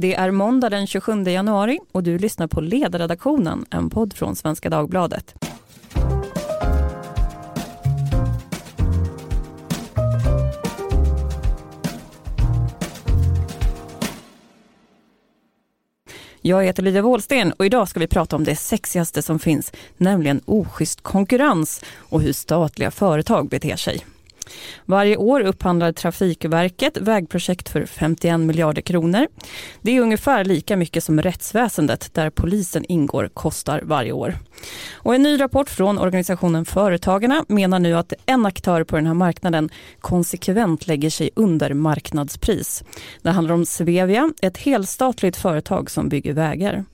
Det är måndag den 27 januari och du lyssnar på Ledarredaktionen, en podd från Svenska Dagbladet. Jag heter Lydia Wåhlsten och idag ska vi prata om det sexigaste som finns, nämligen oschysst konkurrens och hur statliga företag beter sig. Varje år upphandlar Trafikverket vägprojekt för 51 miljarder kronor. Det är ungefär lika mycket som rättsväsendet där polisen ingår kostar varje år. Och en ny rapport från organisationen Företagarna menar nu att en aktör på den här marknaden konsekvent lägger sig under marknadspris. Det handlar om Svevia, ett helstatligt företag som bygger vägar.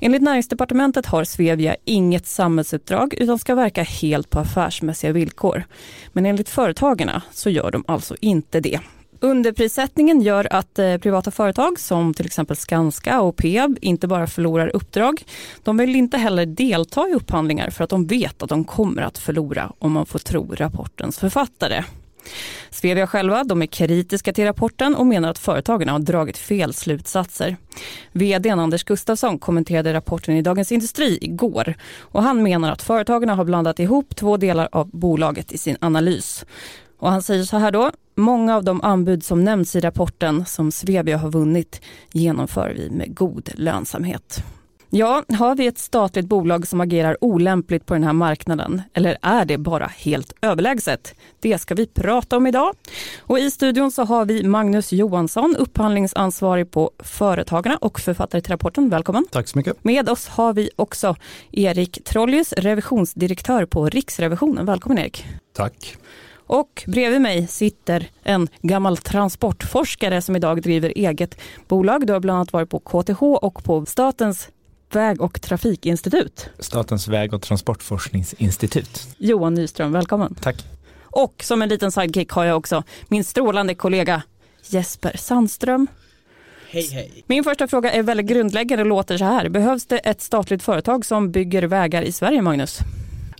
Enligt näringsdepartementet har Svevia inget samhällsuppdrag utan ska verka helt på affärsmässiga villkor. Men enligt företagarna så gör de alltså inte det. Underprissättningen gör att eh, privata företag som till exempel Skanska och Peab inte bara förlorar uppdrag, de vill inte heller delta i upphandlingar för att de vet att de kommer att förlora om man får tro rapportens författare. Svevia själva de är kritiska till rapporten och menar att företagen har dragit fel slutsatser. VD Anders Gustafsson kommenterade rapporten i Dagens Industri igår och han menar att företagen har blandat ihop två delar av bolaget i sin analys. Och han säger så här då, många av de anbud som nämns i rapporten som Svevia har vunnit genomför vi med god lönsamhet. Ja, har vi ett statligt bolag som agerar olämpligt på den här marknaden eller är det bara helt överlägset? Det ska vi prata om idag. Och I studion så har vi Magnus Johansson, upphandlingsansvarig på Företagarna och författare till rapporten. Välkommen. Tack så mycket. Med oss har vi också Erik Trollius, revisionsdirektör på Riksrevisionen. Välkommen Erik. Tack. Och bredvid mig sitter en gammal transportforskare som idag driver eget bolag. Du har bland annat varit på KTH och på Statens väg och trafikinstitut. Statens väg och transportforskningsinstitut. Johan Nyström, välkommen. Tack. Och som en liten sidekick har jag också min strålande kollega Jesper Sandström. Hej hej. Min första fråga är väldigt grundläggande och låter så här. Behövs det ett statligt företag som bygger vägar i Sverige, Magnus?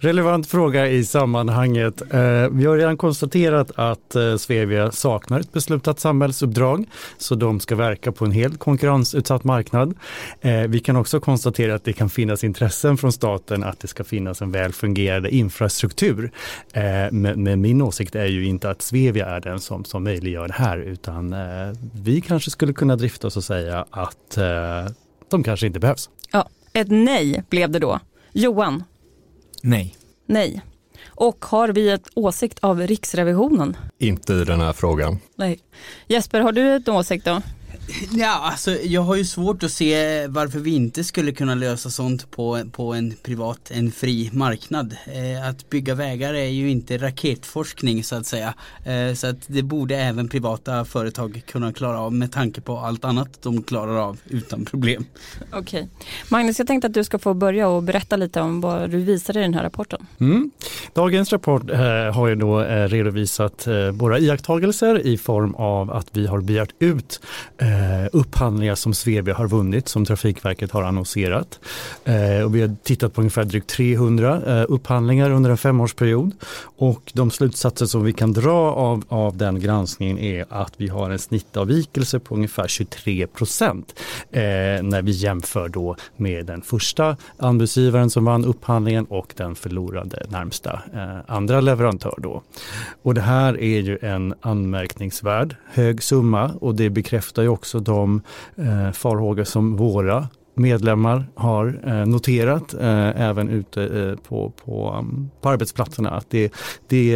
Relevant fråga i sammanhanget. Eh, vi har redan konstaterat att eh, Svevia saknar ett beslutat samhällsuppdrag så de ska verka på en helt konkurrensutsatt marknad. Eh, vi kan också konstatera att det kan finnas intressen från staten att det ska finnas en väl fungerande infrastruktur. Eh, men min åsikt är ju inte att Svevia är den som, som möjliggör det här utan eh, vi kanske skulle kunna drifta oss och säga att eh, de kanske inte behövs. Ja, ett nej blev det då. Johan, Nej. Nej. Och har vi ett åsikt av Riksrevisionen? Inte i den här frågan. Nej. Jesper, har du ett åsikt då? Ja, alltså jag har ju svårt att se varför vi inte skulle kunna lösa sånt på, på en privat, en fri marknad. Eh, att bygga vägar är ju inte raketforskning så att säga. Eh, så att det borde även privata företag kunna klara av med tanke på allt annat de klarar av utan problem. Okej. Okay. Magnus, jag tänkte att du ska få börja och berätta lite om vad du visar i den här rapporten. Mm. Dagens rapport eh, har ju då eh, redovisat eh, våra iakttagelser i form av att vi har begärt ut eh, upphandlingar som Svevia har vunnit som Trafikverket har annonserat. Eh, och vi har tittat på ungefär drygt 300 eh, upphandlingar under en femårsperiod och de slutsatser som vi kan dra av, av den granskningen är att vi har en snittavvikelse på ungefär 23 procent eh, när vi jämför då med den första anbudsgivaren som vann upphandlingen och den förlorade närmsta eh, andra leverantör då. Och det här är ju en anmärkningsvärd hög summa och det bekräftar ju också också de eh, farhågor som våra medlemmar har eh, noterat eh, även ute eh, på, på, um, på arbetsplatserna att det, det,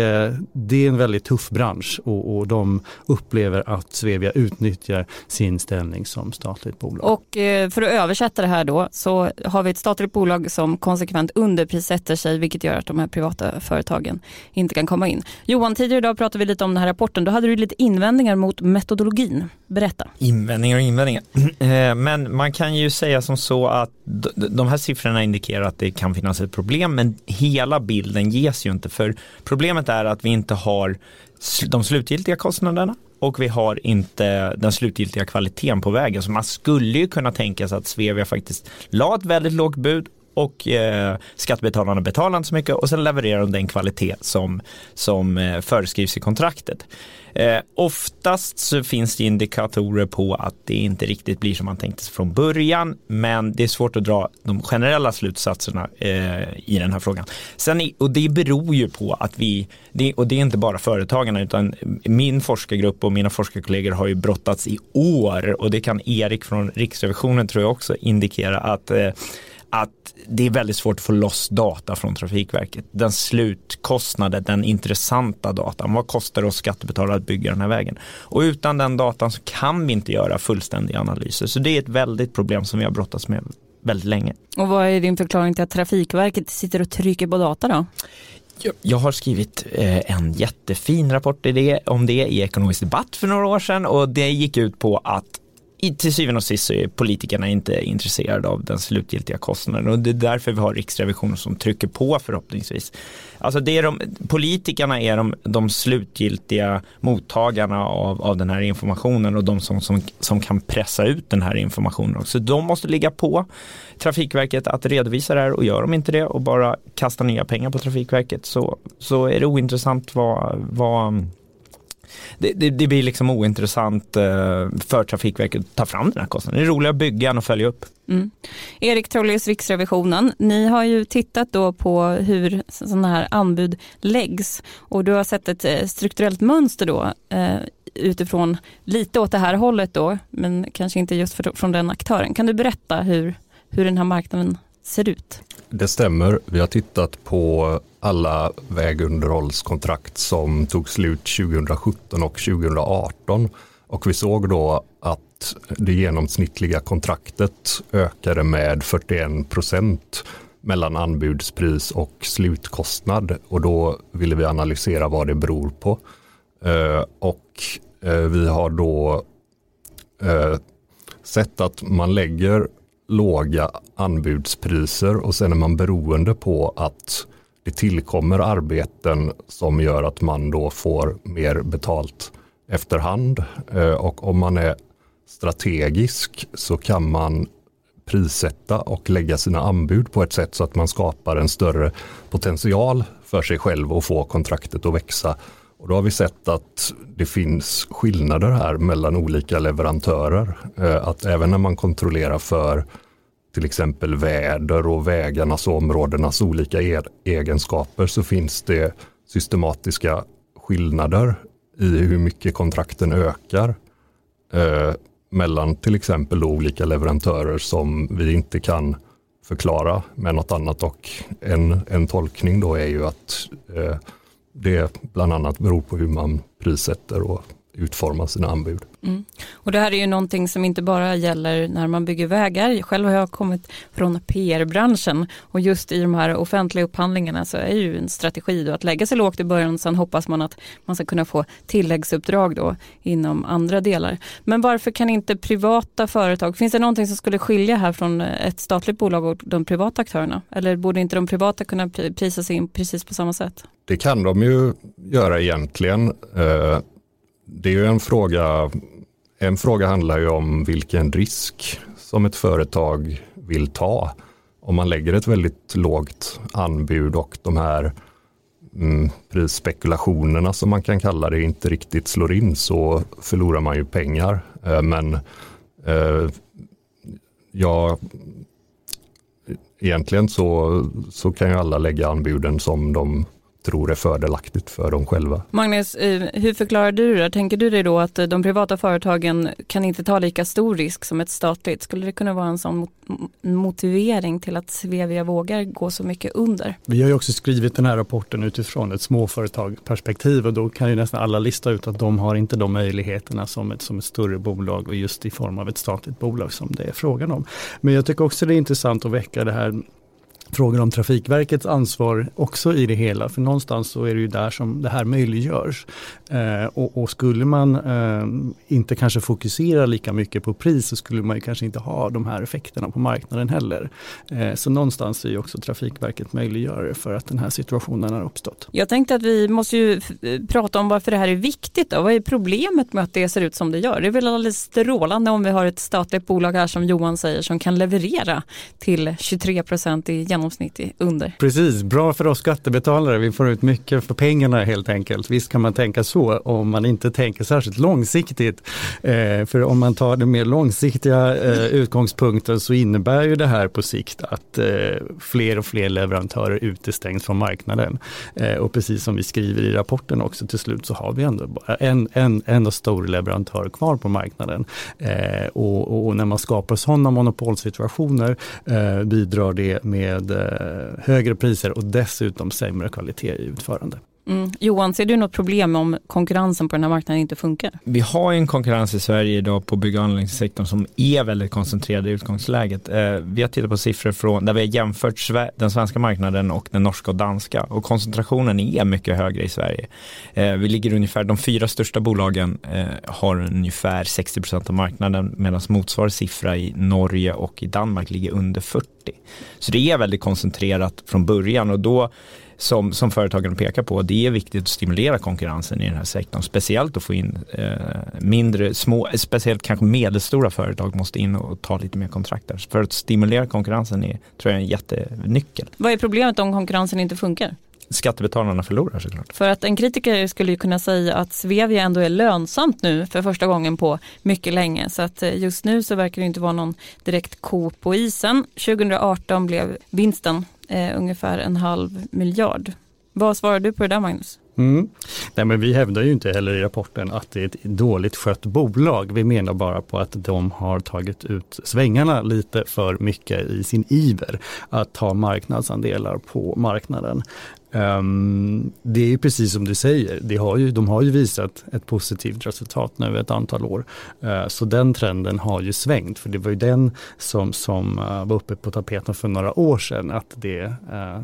det är en väldigt tuff bransch och, och de upplever att Svevia utnyttjar sin ställning som statligt bolag. Och eh, för att översätta det här då så har vi ett statligt bolag som konsekvent underprissätter sig vilket gör att de här privata företagen inte kan komma in. Johan, tidigare idag pratade vi lite om den här rapporten. Då hade du lite invändningar mot metodologin. Berätta. Invändningar och invändningar. Eh, men man kan ju säga som så att de här siffrorna indikerar att det kan finnas ett problem men hela bilden ges ju inte för problemet är att vi inte har de slutgiltiga kostnaderna och vi har inte den slutgiltiga kvaliteten på vägen. Så man skulle ju kunna tänka sig att Svevia faktiskt la ett väldigt lågt bud och eh, skattebetalarna betalar inte så mycket och sen levererar de den kvalitet som, som eh, föreskrivs i kontraktet. Eh, oftast så finns det indikatorer på att det inte riktigt blir som man tänkte sig från början, men det är svårt att dra de generella slutsatserna eh, i den här frågan. Sen, och det beror ju på att vi, det, och det är inte bara företagarna, utan min forskargrupp och mina forskarkollegor har ju brottats i år och det kan Erik från Riksrevisionen tror jag också indikera att eh, att det är väldigt svårt att få loss data från Trafikverket. Den slutkostnaden, den intressanta datan. Vad kostar det oss skattebetalare att bygga den här vägen? Och utan den datan så kan vi inte göra fullständiga analyser. Så det är ett väldigt problem som vi har brottats med väldigt länge. Och vad är din förklaring till att Trafikverket sitter och trycker på data då? Jag har skrivit eh, en jättefin rapport om det i Ekonomisk debatt för några år sedan och det gick ut på att i, till syvende och sist så är politikerna inte intresserade av den slutgiltiga kostnaden och det är därför vi har Riksrevisionen som trycker på förhoppningsvis. Alltså det är de, politikerna är de, de slutgiltiga mottagarna av, av den här informationen och de som, som, som kan pressa ut den här informationen också. De måste ligga på Trafikverket att redovisa det här och gör de inte det och bara kastar nya pengar på Trafikverket så, så är det ointressant vad, vad det, det, det, blir liksom ointressant eh, för Trafikverket att ta fram den här kostnaden. Det är roligare att bygga än att följa upp. Mm. Erik Trollius, Riksrevisionen, ni har ju tittat då på hur sådana här anbud läggs och du har sett ett eh, strukturellt mönster då eh, utifrån lite åt det här hållet då, men kanske inte just för, från den aktören. Kan du berätta hur, hur den här marknaden ser ut? Det stämmer. Vi har tittat på alla vägunderhållskontrakt som tog slut 2017 och 2018 och vi såg då att det genomsnittliga kontraktet ökade med 41 procent mellan anbudspris och slutkostnad och då ville vi analysera vad det beror på. Eh, och eh, vi har då eh, sett att man lägger låga anbudspriser och sen är man beroende på att det tillkommer arbeten som gör att man då får mer betalt efterhand. Eh, och om man är strategisk så kan man prissätta och lägga sina anbud på ett sätt så att man skapar en större potential för sig själv och få kontraktet att växa. Och då har vi sett att det finns skillnader här mellan olika leverantörer. Eh, att även när man kontrollerar för till exempel väder och vägarnas och områdenas olika e- egenskaper så finns det systematiska skillnader i hur mycket kontrakten ökar eh, mellan till exempel olika leverantörer som vi inte kan förklara med något annat och en, en tolkning då är ju att eh, det bland annat beror på hur man prissätter och utformar sina anbud. Mm. Och det här är ju någonting som inte bara gäller när man bygger vägar. Själv har jag kommit från PR-branschen och just i de här offentliga upphandlingarna så är ju en strategi då att lägga sig lågt i början och sen hoppas man att man ska kunna få tilläggsuppdrag då inom andra delar. Men varför kan inte privata företag, finns det någonting som skulle skilja här från ett statligt bolag och de privata aktörerna? Eller borde inte de privata kunna prisa sig in precis på samma sätt? Det kan de ju göra egentligen. Eh, det är ju en fråga, en fråga handlar ju om vilken risk som ett företag vill ta. Om man lägger ett väldigt lågt anbud och de här mm, prisspekulationerna som man kan kalla det inte riktigt slår in så förlorar man ju pengar. Eh, men eh, ja, egentligen så, så kan ju alla lägga anbuden som de tror är fördelaktigt för dem själva. Magnus, eh, hur förklarar du det? Tänker du dig då att de privata företagen kan inte ta lika stor risk som ett statligt? Skulle det kunna vara en sån motivering till att Svevia vågar gå så mycket under? Vi har ju också skrivit den här rapporten utifrån ett småföretagperspektiv och då kan ju nästan alla lista ut att de har inte de möjligheterna som ett, som ett större bolag och just i form av ett statligt bolag som det är frågan om. Men jag tycker också det är intressant att väcka det här frågan om Trafikverkets ansvar också i det hela. För någonstans så är det ju där som det här möjliggörs. Eh, och, och, skulle man eh, inte kanske fokusera lika mycket på pris så skulle man ju kanske inte ha de här effekterna på marknaden heller. Eh, så någonstans är ju också Trafikverket möjliggörare för att den här situationen har uppstått. Jag tänkte att vi måste ju prata om varför det här är viktigt. Då. Vad är problemet med att det ser ut som det gör? Det är väl alldeles strålande om vi har ett statligt bolag här som Johan säger som kan leverera till 23 procent i genomsnitt under. Precis, bra för oss skattebetalare. Vi får ut mycket för pengarna helt enkelt. Visst kan man tänka så om man inte tänker särskilt långsiktigt. Eh, för om man tar den mer långsiktiga eh, utgångspunkten så innebär ju det här på sikt att eh, fler och fler leverantörer utestängs från marknaden. Eh, och precis som vi skriver i rapporten också till slut så har vi ändå bara en, en en stor leverantör kvar på marknaden. Eh, och, och, när man skapar sådana monopolsituationer eh, bidrar det med eh, högre priser och dessutom sämre kvalitet i utförande. Mm. Johan, ser du något problem om konkurrensen på den här marknaden inte funkar? Vi har en konkurrens i Sverige idag på bygg och anläggningssektorn som är väldigt koncentrerad i utgångsläget. Eh, vi har tittat på siffror från där vi har jämfört den svenska marknaden och den norska och danska och koncentrationen är mycket högre i Sverige. Eh, vi ligger ungefär, de fyra största bolagen eh, har ungefär 60% av marknaden medan motsvarande siffra i Norge och i Danmark ligger under 40. Så det är väldigt koncentrerat från början och då som, som företagen pekar på, det är viktigt att stimulera konkurrensen i den här sektorn. Speciellt att få in eh, mindre, små, speciellt kanske medelstora företag måste in och ta lite mer kontrakt där. För att stimulera konkurrensen är, tror jag, en jättenyckel. Vad är problemet om konkurrensen inte funkar? Skattebetalarna förlorar såklart. För att en kritiker skulle ju kunna säga att Svevia ändå är lönsamt nu för första gången på mycket länge. Så att eh, just nu så verkar det inte vara någon direkt ko på isen. 2018 blev vinsten eh, ungefär en halv miljard. Vad svarar du på det där Magnus? Mm. Nej, men vi hävdar ju inte heller i rapporten att det är ett dåligt skött bolag. Vi menar bara på att de har tagit ut svängarna lite för mycket i sin iver att ta marknadsandelar på marknaden. Um, det är precis som du säger, de har, ju, de har ju visat ett positivt resultat nu ett antal år. Uh, så den trenden har ju svängt, för det var ju den som, som uh, var uppe på tapeten för några år sedan, att det uh,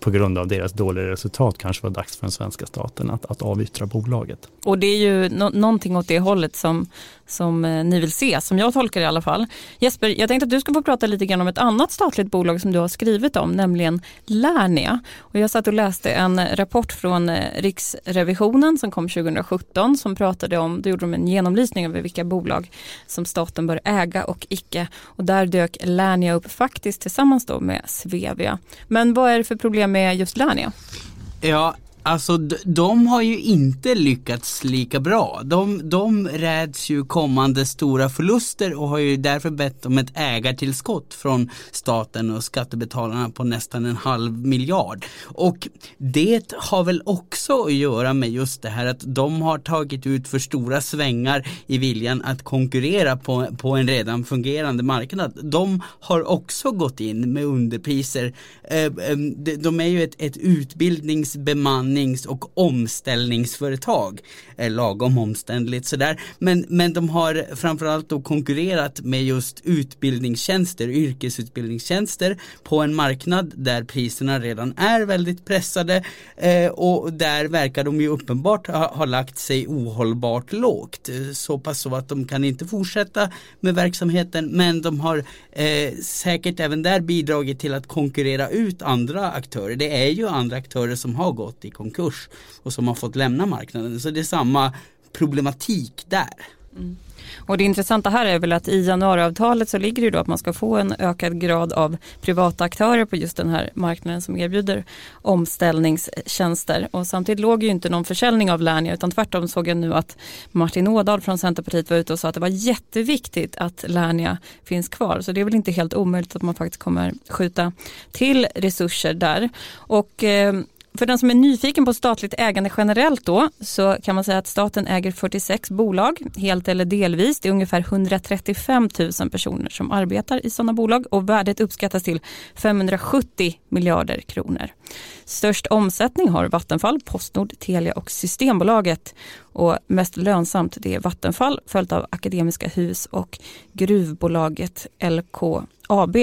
på grund av deras dåliga resultat kanske var dags för den svenska staten att, att avyttra bolaget. Och det är ju no någonting åt det hållet som, som eh, ni vill se, som jag tolkar det i alla fall. Jesper, jag tänkte att du ska få prata lite grann om ett annat statligt bolag som du har skrivit om, nämligen Lernia. Och jag satt och läste en rapport från eh, Riksrevisionen som kom 2017 som pratade om, då gjorde de en genomlysning över vilka bolag som staten bör äga och icke. Och där dök Lernia upp faktiskt tillsammans då med Svevia. Men vad är det för problem med just Lernia? Ja, Alltså de har ju inte lyckats lika bra. De, de räds ju kommande stora förluster och har ju därför bett om ett ägartillskott från staten och skattebetalarna på nästan en halv miljard. Och det har väl också att göra med just det här att de har tagit ut för stora svängar i viljan att konkurrera på, på en redan fungerande marknad. De har också gått in med underpriser. Eh, eh, de är ju ett, ett utbildningsbemanning bemannings och omställningsföretag. Eh, lagom omständligt sådär. Men, men de har framförallt då konkurrerat med just utbildningstjänster, yrkesutbildningstjänster på en marknad där priserna redan är väldigt pressade eh, och där verkar de ju uppenbart ha, ha lagt sig ohållbart lågt. Eh, så pass så att de kan inte fortsätta med verksamheten men de har eh, säkert även där bidragit till att konkurrera ut andra aktörer. Det är ju andra aktörer som har gått i konkurrens konkurs och som har fått lämna marknaden. Så det är samma problematik där. Mm. Och det intressanta här är väl att i januariavtalet så ligger det då att man ska få en ökad grad av privata aktörer på just den här marknaden som erbjuder omställningstjänster. Och samtidigt låg ju inte någon försäljning av Lernia utan tvärtom såg jag nu att Martin Ådahl från Centerpartiet var ute och sa att det var jätteviktigt att Lernia finns kvar. Så det är väl inte helt omöjligt att man faktiskt kommer skjuta till resurser där. Och eh, för den som är nyfiken på statligt ägande generellt då så kan man säga att staten äger 46 bolag helt eller delvis. Det är ungefär 135 000 personer som arbetar i sådana bolag och värdet uppskattas till 570 miljarder kronor. Störst omsättning har Vattenfall, Postnord, Telia och Systembolaget och mest lönsamt det är Vattenfall följt av Akademiska Hus och gruvbolaget LKAB.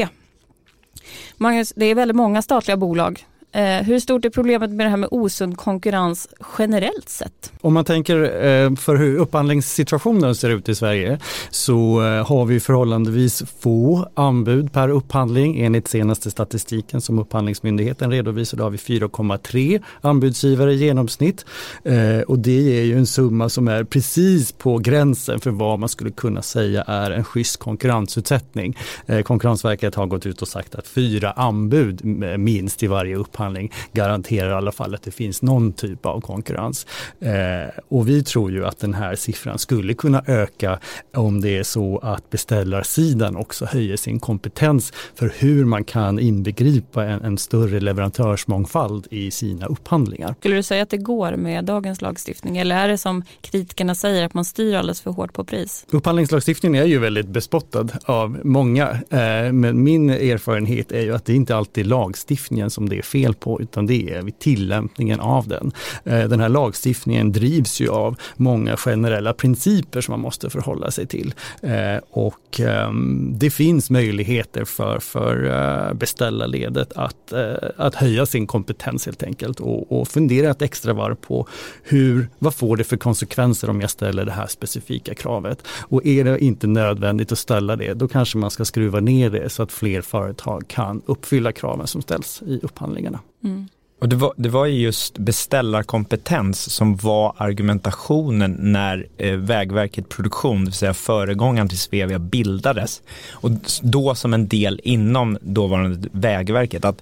Magnus, det är väldigt många statliga bolag Eh, hur stort är problemet med det här med osund konkurrens generellt sett? Om man tänker eh, för hur upphandlingssituationen ser ut i Sverige så eh, har vi förhållandevis få anbud per upphandling. Enligt senaste statistiken som Upphandlingsmyndigheten redovisade har vi 4,3 anbudsgivare i genomsnitt. Eh, och det är ju en summa som är precis på gränsen för vad man skulle kunna säga är en schysst konkurrensutsättning. Eh, Konkurrensverket har gått ut och sagt att fyra anbud minst i varje upphandling upphandling garanterar i alla fall att det finns någon typ av konkurrens. Eh, och vi tror ju att den här siffran skulle kunna öka om det är så att beställarsidan också höjer sin kompetens för hur man kan inbegripa en, en större leverantörsmångfald i sina upphandlingar. Skulle du säga att det går med dagens lagstiftning eller är det som kritikerna säger att man styr alldeles för hårt på pris? Upphandlingslagstiftningen är ju väldigt bespottad av många, eh, men min erfarenhet är ju att det inte alltid är lagstiftningen som det är fel fel på utan det är vid tillämpningen av den. Eh, den här lagstiftningen drivs ju av många generella principer som man måste förhålla sig till. Eh, och ehm, det finns möjligheter för, för eh, beställarledet att, att höja sin kompetens helt enkelt och, och fundera ett extra varv på hur, vad får det för konsekvenser om jag ställer det här specifika kravet? Och är det inte nödvändigt att ställa det, då kanske man ska skruva ner det så att fler företag kan uppfylla kraven som ställs i upphandlingarna. Mm. Och det var, det var just beställarkompetens som var argumentationen när eh, Vägverket Produktion, det vill säga föregångaren till Svevia, bildades. Och då som en del inom dåvarande Vägverket. att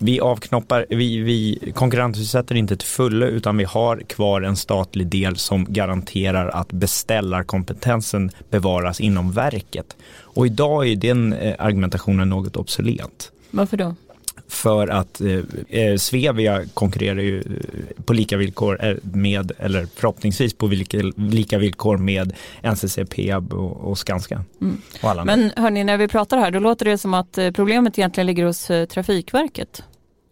vi avknoppar, vi, vi konkurrensutsätter inte till fullo utan vi har kvar en statlig del som garanterar att beställarkompetensen bevaras inom verket. Och idag är den eh, argumentationen något obsolet. Varför då? För att eh, eh, Svevia konkurrerar ju eh, på lika villkor eh, med, eller förhoppningsvis på vilka, lika villkor med NCC, Peab och, och Skanska. Mm. Och Men hörni, när vi pratar här, då låter det som att problemet egentligen ligger hos Trafikverket.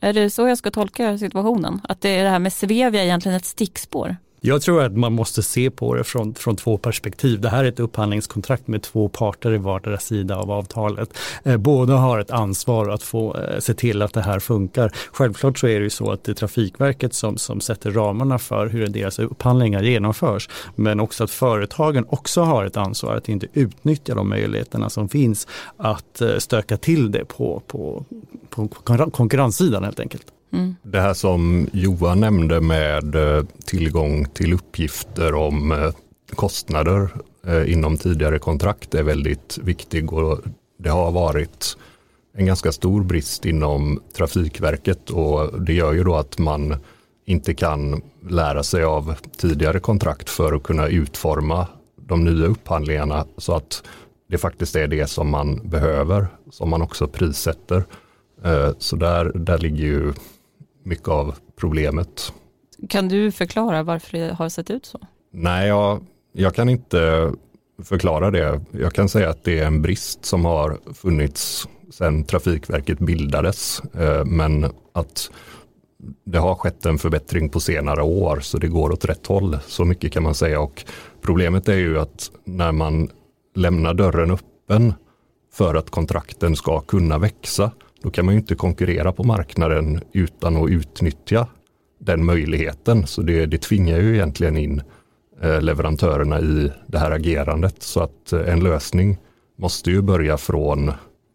Är det så jag ska tolka situationen? Att det är det här med Svevia egentligen ett stickspår? Jag tror att man måste se på det från, från två perspektiv. Det här är ett upphandlingskontrakt med två parter i vardera sida av avtalet. Eh, båda har ett ansvar att få eh, se till att det här funkar. Självklart så är det ju så att det är Trafikverket som, som sätter ramarna för hur deras upphandlingar genomförs. Men också att företagen också har ett ansvar att inte utnyttja de möjligheterna som finns att eh, stöka till det på, på, på konkurrenssidan helt enkelt. Mm. Det här som Johan nämnde med eh, tillgång till uppgifter om eh, kostnader eh, inom tidigare kontrakt är väldigt viktig och det har varit en ganska stor brist inom Trafikverket och det gör ju då att man inte kan lära sig av tidigare kontrakt för att kunna utforma de nya upphandlingarna så att det faktiskt är det som man behöver, som man också prissätter. Så där, där ligger ju mycket av problemet. Kan du förklara varför det har sett ut så? Nej, jag, jag kan inte förklara det. Jag kan säga att det är en brist som har funnits sedan Trafikverket bildades. Eh, men att det har skett en förbättring på senare år så det går åt rätt håll. Så mycket kan man säga och problemet är ju att när man lämnar dörren öppen för att kontrakten ska kunna växa då kan man ju inte konkurrera på marknaden utan att utnyttja den möjligheten. Så det, det tvingar ju egentligen in eh, leverantörerna i det här agerandet. Så att eh, en lösning måste ju börja från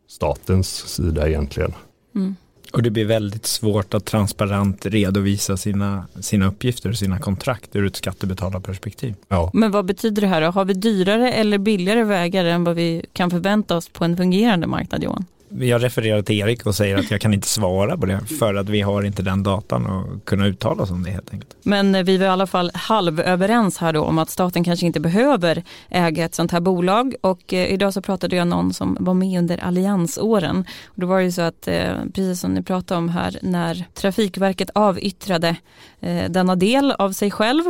statens sida egentligen. Mm. Och det blir väldigt svårt att transparent redovisa sina, sina uppgifter och sina kontrakt ur ett skattebetalarperspektiv. Ja. Men vad betyder det här då? Har vi dyrare eller billigare vägar än vad vi kan förvänta oss på en fungerande marknad Johan? Jag refererar till Erik och säger att jag kan inte svara på det för att vi har inte den datan och kunna uttala oss om det helt enkelt. Men eh, vi var i alla fall halvöverens här då om att staten kanske inte behöver äga ett sånt här bolag och eh, idag så pratade jag någon som var med under alliansåren. Och då var det ju så att eh, precis som ni pratade om här när Trafikverket avyttrade eh, denna del av sig själv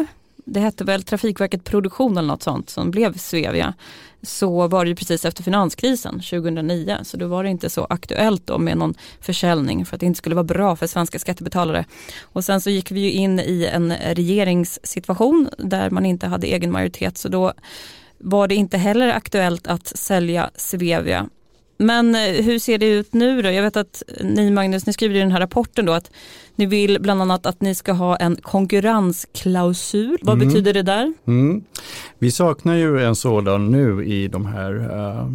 det hette väl Trafikverket Produktion eller något sånt som blev Svevia. Så var det ju precis efter finanskrisen 2009 så då var det inte så aktuellt då med någon försäljning för att det inte skulle vara bra för svenska skattebetalare. Och sen så gick vi ju in i en regeringssituation där man inte hade egen majoritet. Så då var det inte heller aktuellt att sälja Svevia. Men eh, hur ser det ut nu då? Jag vet att ni Magnus, ni skriver i den här rapporten då att ni vill bland annat att ni ska ha en konkurrensklausul. Vad Mm. betyder det där? Mm. Vi saknar ju en sådan nu i de här eh,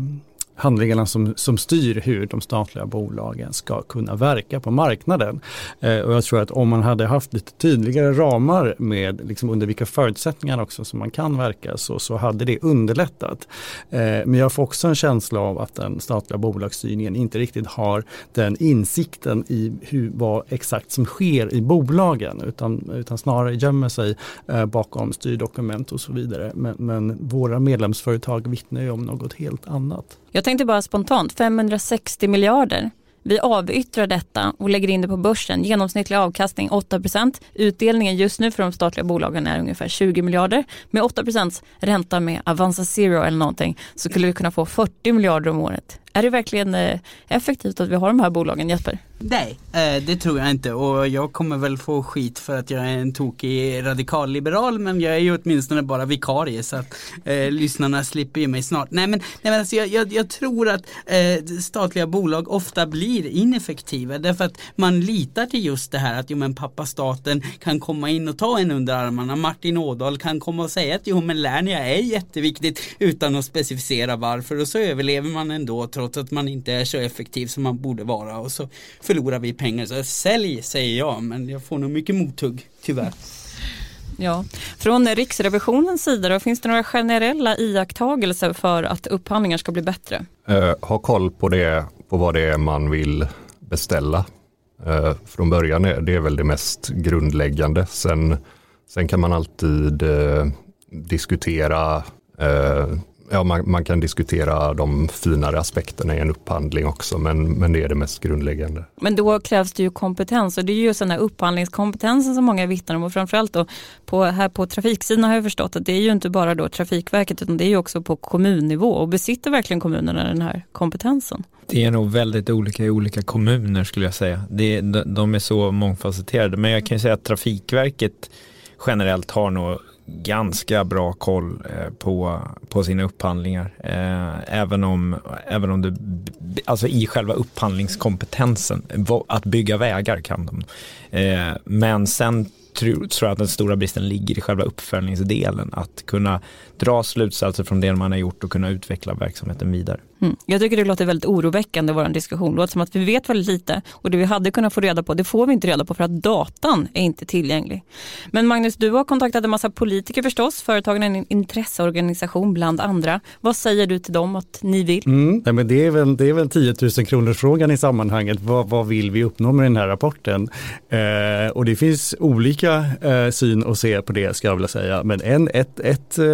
handlingarna som, som styr hur de statliga bolagen ska kunna verka på marknaden. Eh, och jag tror att om man hade haft lite tydligare ramar med liksom under vilka förutsättningar också som man kan verka så, så hade det underlättat. Eh, men jag får också en känsla av att den statliga bolagsstyrningen inte riktigt har den insikten i hur, vad exakt som sker i bolagen utan, utan snarare gömmer sig eh, bakom styrdokument och så vidare. Men, men våra medlemsföretag vittnar ju om något helt annat. Jag tänkte bara spontant, 560 miljarder. Vi avyttrar detta och lägger in det på börsen. Genomsnittlig avkastning 8% Utdelningen just nu för de statliga bolagen är ungefär 20 miljarder. Med 8% ränta med Avanza Zero eller någonting så skulle vi kunna få 40 miljarder om året. Är det verkligen eh, effektivt att vi har de här bolagen Jesper? Nej, eh, det tror jag inte och jag kommer väl få skit för att jag är en tokig radikalliberal men jag är ju åtminstone bara vikarie så att eh, lyssnarna slipper ju mig snart. Nej men, nej, men alltså, jag, jag, jag tror att eh, statliga bolag ofta blir ineffektiva därför att man litar till just det här att jo men pappa staten kan komma in och ta en under armarna. Martin Ådahl kan komma och säga att jo men Lernia är jätteviktigt utan att specificera varför och så överlever man ändå trots att man inte är så effektiv som man borde vara och så förlorar vi pengar. Så sälj säger jag men jag får nog mycket mothugg tyvärr. Ja. Från Riksrevisionens sida då, finns det några generella iakttagelser för att upphandlingar ska bli bättre? Eh, ha koll på, det, på vad det är man vill beställa. Eh, från början är det väl det mest grundläggande. Sen, sen kan man alltid eh, diskutera eh, Ja, man, man, kan diskutera de finare aspekterna i en upphandling också, men, men det är det mest grundläggande. Men då krävs det ju kompetens och det är ju den här upphandlingskompetensen som många vittnar om och framförallt då på, här på trafiksidan har jag förstått att det är ju inte bara då Trafikverket utan det är ju också på kommunnivå och besitter verkligen kommunerna den här kompetensen? Det är nog väldigt olika i olika kommuner skulle jag säga. Det, de är så mångfacetterade men jag kan ju säga att Trafikverket generellt har nog ganska bra koll eh, på, på sina upphandlingar. Eh, även om, även om det, alltså i själva upphandlingskompetensen, att bygga vägar kan de. Eh, men sen tror jag att den stora bristen ligger i själva uppföljningsdelen. Att kunna dra slutsatser från det man har gjort och kunna utveckla verksamheten vidare. Mm. Jag tycker det låter väldigt oroväckande vår diskussion. Det låter som att vi vet väldigt lite och det vi hade kunnat få reda på det får vi inte reda på för att datan är inte tillgänglig. Men Magnus, du har kontaktat en massa politiker förstås, företagen är en intresseorganisation bland andra. Vad säger du till dem att ni vill? Mm. Nej, men det, är väl, det är väl 10 000 kronors frågan i sammanhanget. Vad, vad vill vi uppnå med den här rapporten? Eh, och det finns olika eh, syn och se på det ska jag vilja säga. Men en, ett, ett, eh,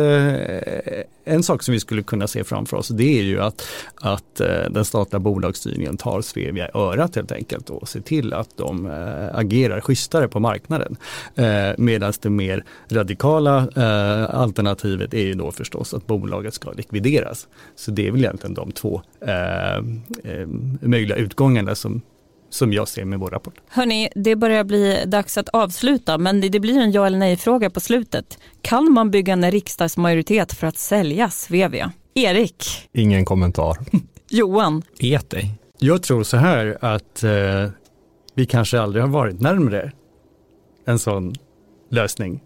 en sak som vi skulle kunna se framför oss det är ju att, att eh, den statliga bolagsstyrningen tar Svevia i örat helt enkelt och ser till att de eh, agerar schysstare på marknaden. Eh, Medan det mer radikala alternativet är ju då förstås att bolaget ska likvideras. Så det är väl egentligen de två möjliga utgångarna som som jag ser med vår rapport. Hörni, det börjar bli dags att avsluta men det blir en ja eller nej fråga på slutet. Kan man bygga en riksdagsmajoritet för att sälja Svevia? Erik? Ingen kommentar. Johan? Vet dig. Jag tror så här att eh, vi kanske aldrig har varit närmre en sån lösning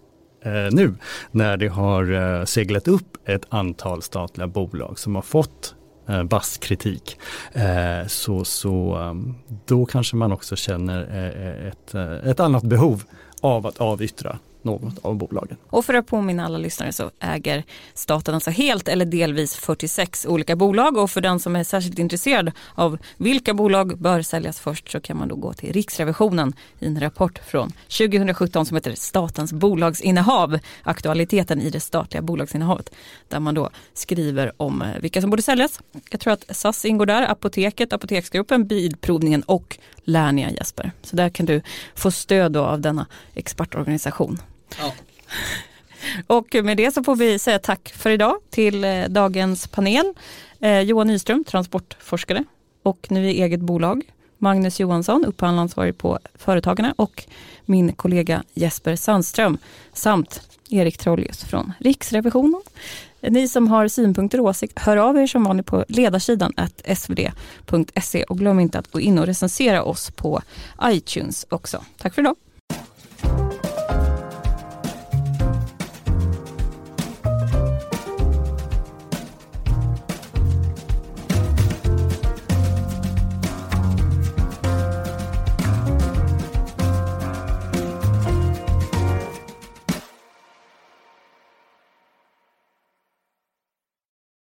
eh, nu när det har eh, seglat upp ett antal statliga bolag som har fått eh, vass kritik. Eh, så så ehm, då kanske man också känner eh, eh, ett, eh, ett annat behov av att avyttra något av bolagen. Och för att påminna alla lyssnare så äger staten alltså helt eller delvis 46 olika bolag och för den som är särskilt intresserad av vilka bolag bör säljas först så kan man då gå till Riksrevisionen i en rapport från 2017 som heter Statens bolagsinnehav, aktualiteten i det statliga bolagsinnehavet, där man då skriver om eh, vilka som borde säljas. Jag tror att SAS ingår där, Apoteket, Apoteksgruppen, Bilprovningen och Lernia Jesper. Så där kan du få stöd av denna expertorganisation. Ja. Och med det så får vi säga tack för idag till eh, dagens panel. Eh, Johan Nyström, transportforskare och nu i eget bolag. Magnus Johansson, upphandlaransvarig på Företagarna och min kollega Jesper Sandström samt Erik Trollius från Riksrevisionen. Ni som har synpunkter och åsikter, hör av er som vanligt på ledarsidan svd.se och glöm inte att gå in och recensera oss på iTunes också. Tack för idag.